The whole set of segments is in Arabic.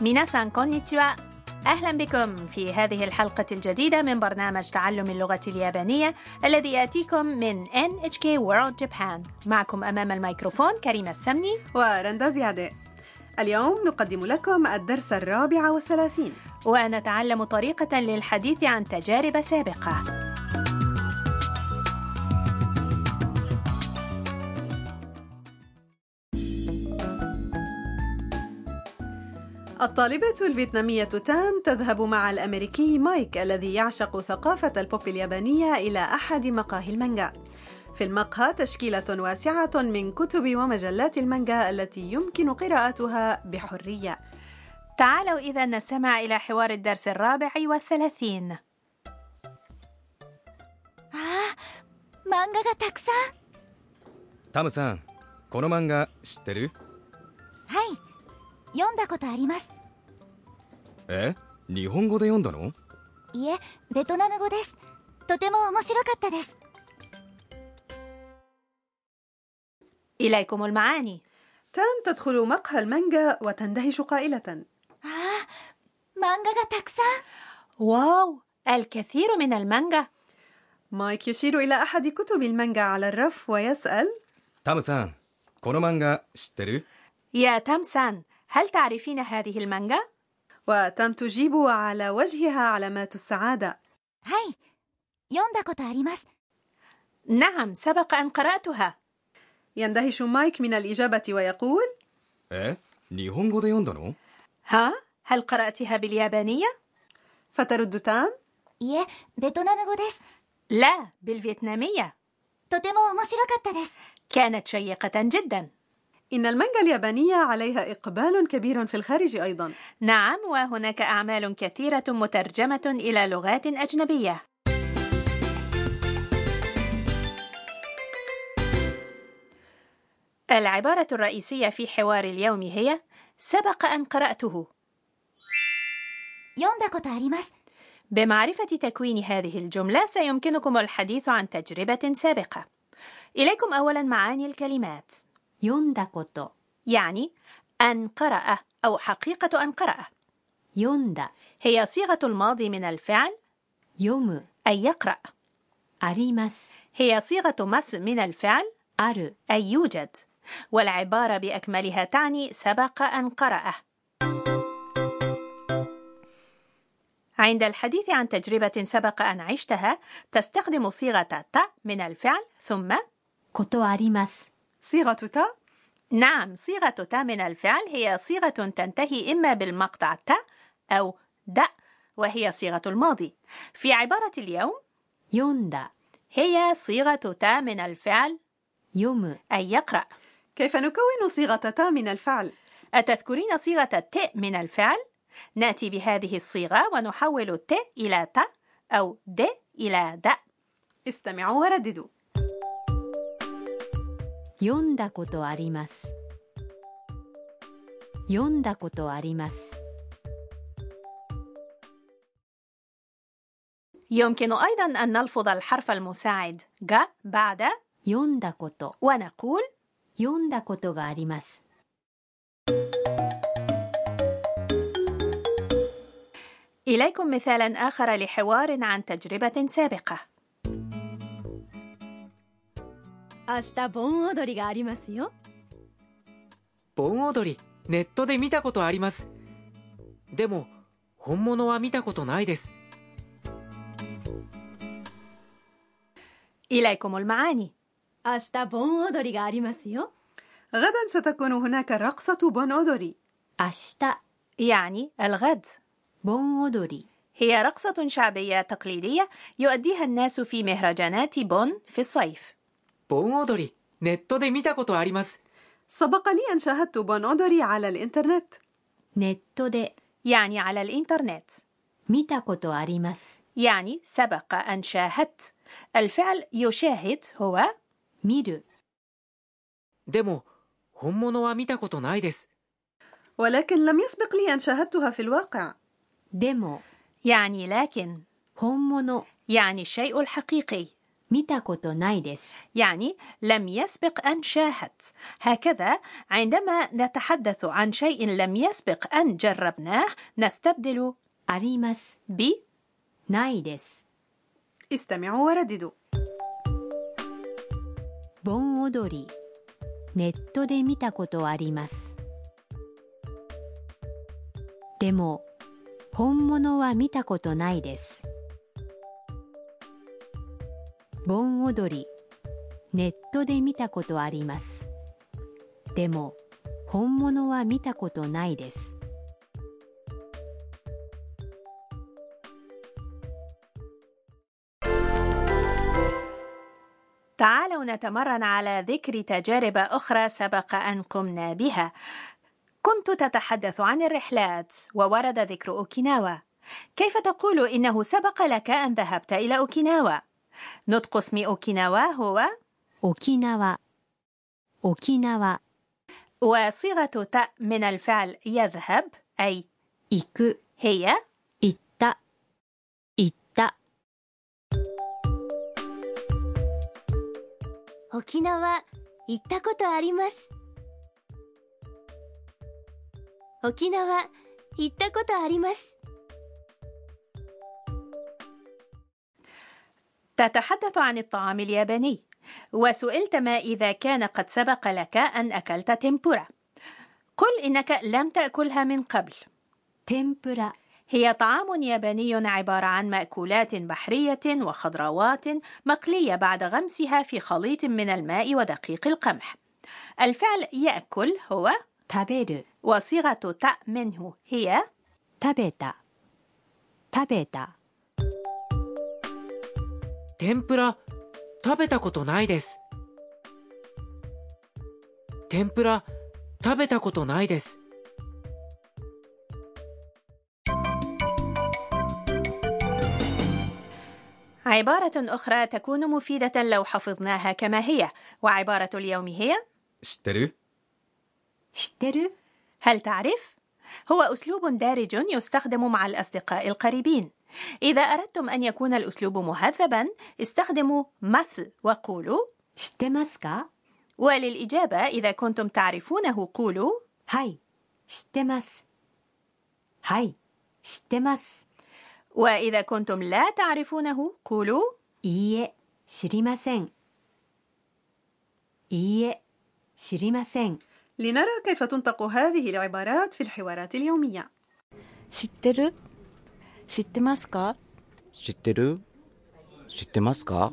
ميناسان كونيتشوا. أهلا بكم في هذه الحلقة الجديدة من برنامج تعلم اللغة اليابانية الذي يأتيكم من NHK World Japan. معكم أمام الميكروفون كريمة السمني. ورندا زيادة. اليوم نقدم لكم الدرس الرابع والثلاثين. ونتعلم طريقة للحديث عن تجارب سابقة. الطالبة الفيتنامية تام تذهب مع الأمريكي مايك الذي يعشق ثقافة البوب اليابانية إلى أحد مقاهي المانجا. في المقهى تشكيلة واسعة من كتب ومجلات المانجا التي يمكن قراءتها بحرية. تعالوا إذا نستمع إلى حوار الدرس الرابع والثلاثين ああ漫画がたくさんタムさんこの漫画知ってるはい 読んだことありますえ日本語で読んだのいえベトナム語ですとても面白かったです إليكم المعاني تام تدخل مقهى المانجا وتندهش قائلة ああ漫画がたくさん واو الكثير من المانجا مايك يشير إلى أحد كتب المانجا على الرف ويسأل タムさんこの漫画知ってる يا تامسان هل تعرفين هذه المانجا؟ وتم تجيب على وجهها علامات السعادة. هاي، نعم، سبق أن قرأتها. يندهش مايك من الإجابة ويقول: ها؟ هل قرأتها باليابانية؟ فترد تام: لا، بالفيتنامية. كانت شيقة جداً. إن المانجا اليابانية عليها إقبال كبير في الخارج أيضا. نعم وهناك أعمال كثيرة مترجمة إلى لغات أجنبية. العبارة الرئيسية في حوار اليوم هي سبق أن قرأته. بمعرفة تكوين هذه الجملة سيمكنكم الحديث عن تجربة سابقة. إليكم أولا معاني الكلمات. 読んだこと يعني أن قرأ أو حقيقة أن قرأ 読んだ هي صيغة الماضي من الفعل 読む أي يقرأ あります هي صيغة مس من الفعل ある أي يوجد والعبارة بأكملها تعني سبق أن قرأ عند الحديث عن تجربة سبق أن عشتها تستخدم صيغة ت من الفعل ثم ことあります صيغة تا؟ نعم صيغة تا من الفعل هي صيغة تنتهي إما بالمقطع تا أو د وهي صيغة الماضي في عبارة اليوم يوندا هي صيغة تا من الفعل يوم أي يقرأ كيف نكون صيغة تا من الفعل؟ أتذكرين صيغة ت من الفعل؟ نأتي بهذه الصيغة ونحول ت إلى ت أو د إلى د استمعوا ورددوا 読んだことあります読んだことあります يمكن أيضا أن نلفظ الحرف المساعد ج بعد 読んだこと ونقول 読んだことがあります إليكم مثالا آخر لحوار عن تجربة سابقة 明日盆踊りがありますよ盆踊りネットで見たことありますでも本物は見たことないです إليكم المعاني 明日盆踊りがありますよ غدا ستكون هناك رقصة بون أودوري 明日 يعني الغد 盆踊り هي رقصة شعبية تقليدية يؤديها الناس في مهرجانات بون في الصيف 盆踊り、ネットで見たことあります. سبق لي أن شاهدت 盆踊り على الإنترنت. ネットで. يعني على الإنترنت. 見たことあります. يعني سبق أن شاهدت. الفعل يشاهد هو 見る でも本物は見たことないです. ولكن لم يسبق لي أن شاهدتها في الواقع. でも. يعني لكن. 本物 يعني الشيء الحقيقي. 見たことないです。 يعني لم يسبق أن شاهدت هكذا عندما نتحدث عن شيء لم يسبق أن جربناه نستبدل あります。 ب ないです。 استمعوا ورددوا 盆踊り。ネットで見たことあります。でも、本物は見たことないです。 盆踊り。ネットで見たことあります。でも、本物は見たことないです。 تعالوا نتمرن على ذكر تجارب أخرى سبق أن قمنا بها. كنت تتحدث عن الرحلات وورد ذكر أوكيناوا. كيف تقول إنه سبق لك أن ذهبت إلى أوكيناوا؟ نطق اسم أوكيناوا هو 沖縄。沖縄。 وصيغة تاء من الفعل يذهب أي 行く。 هي 行った。行った。沖縄行ったことあります沖縄行ったことあります تتحدث عن الطعام الياباني. وسئلت ما إذا كان قد سبق لك أن أكلت تيمبورا قل إنك لم تأكلها من قبل. تيمبورا هي طعام ياباني عبارة عن مأكولات بحرية وخضروات مقلية بعد غمسها في خليط من الماء ودقيق القمح. الفعل يأكل هو تابيرو. وصيغة تأ منه هي تابيتا. تابيتا. 天ぷら食べたことないです天ぷら食べたことないです عبارة أخرى تكون مفيدة لو حفظناها كما هي وعبارة اليوم هي 知ってる知ってる هل تعرف؟ هو أسلوب دارج يستخدم مع الأصدقاء القريبين إذا أردتم أن يكون الأسلوب مهذبا استخدموا مس وقولوا 知ってますか وللإجابة إذا كنتم تعرفونه قولوا はい。知ってます。はい。知ってます。 وإذا كنتم لا تعرفونه قولوا いいえ、知りません。いいえ、知りません。 لنرى كيف تنطق هذه العبارات في الحوارات اليومية 知ってる 知ってますか知ってる知ってますか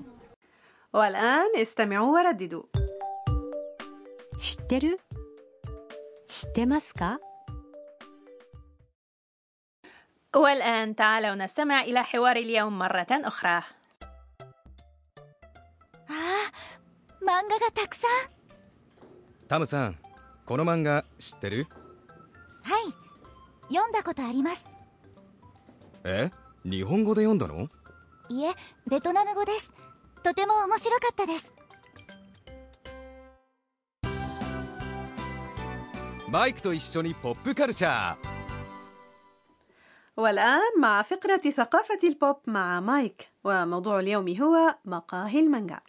والآن استمعوا ورددوا 知ってる知ってますか والآن تعالوا نستمع إلى حوار اليوم مرة أخرى ああ、漫画がたくさん。タムさんこの漫画知ってるはい。読んだことあります。 え日本語で読んだのいえ、ベトナム語です。とても面白かったです。バイクと一緒にポップカルチャー والآن مع فقرة ثقافة البوب مع مايك وموضوع اليوم هو مقاهي المانجا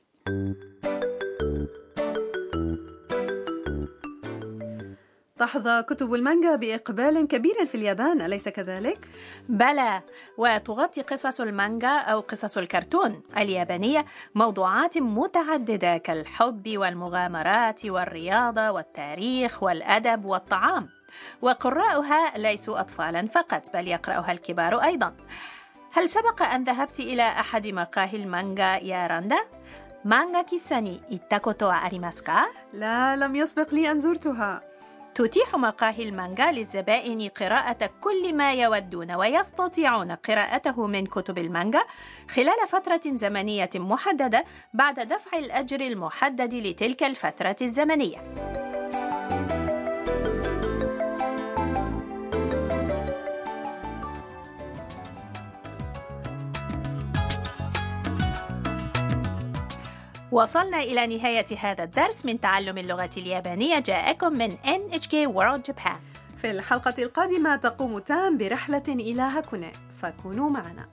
تحظى كتب المانجا بإقبال كبير في اليابان أليس كذلك؟ بلى وتغطي قصص المانجا أو قصص الكرتون اليابانية موضوعات متعددة كالحب والمغامرات والرياضة والتاريخ والأدب والطعام وقراؤها ليسوا أطفالا فقط بل يقرأها الكبار أيضا هل سبق أن ذهبت إلى أحد مقاهي المانجا يا راندا؟ 漫画喫茶に行ったことありますか؟ لا لم يسبق لي أن زرتها تتيح مقاهي المانجا للزبائن قراءة كل ما يودون ويستطيعون قراءته من كتب المانجا خلال فترة زمنية محددة بعد دفع الأجر المحدد لتلك الفترة الزمنية. وصلنا إلى نهاية هذا الدرس من تعلم اللغة اليابانية. جاءكم من NHK World Japan. في الحلقة القادمة تقوم تام برحلة إلى هاكوني. فكونوا معنا.